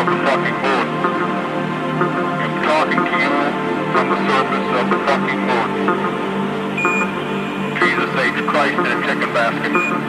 of the fucking moon. I'm talking to you from the surface of the fucking moon. Jesus H. Christ in a chicken basket.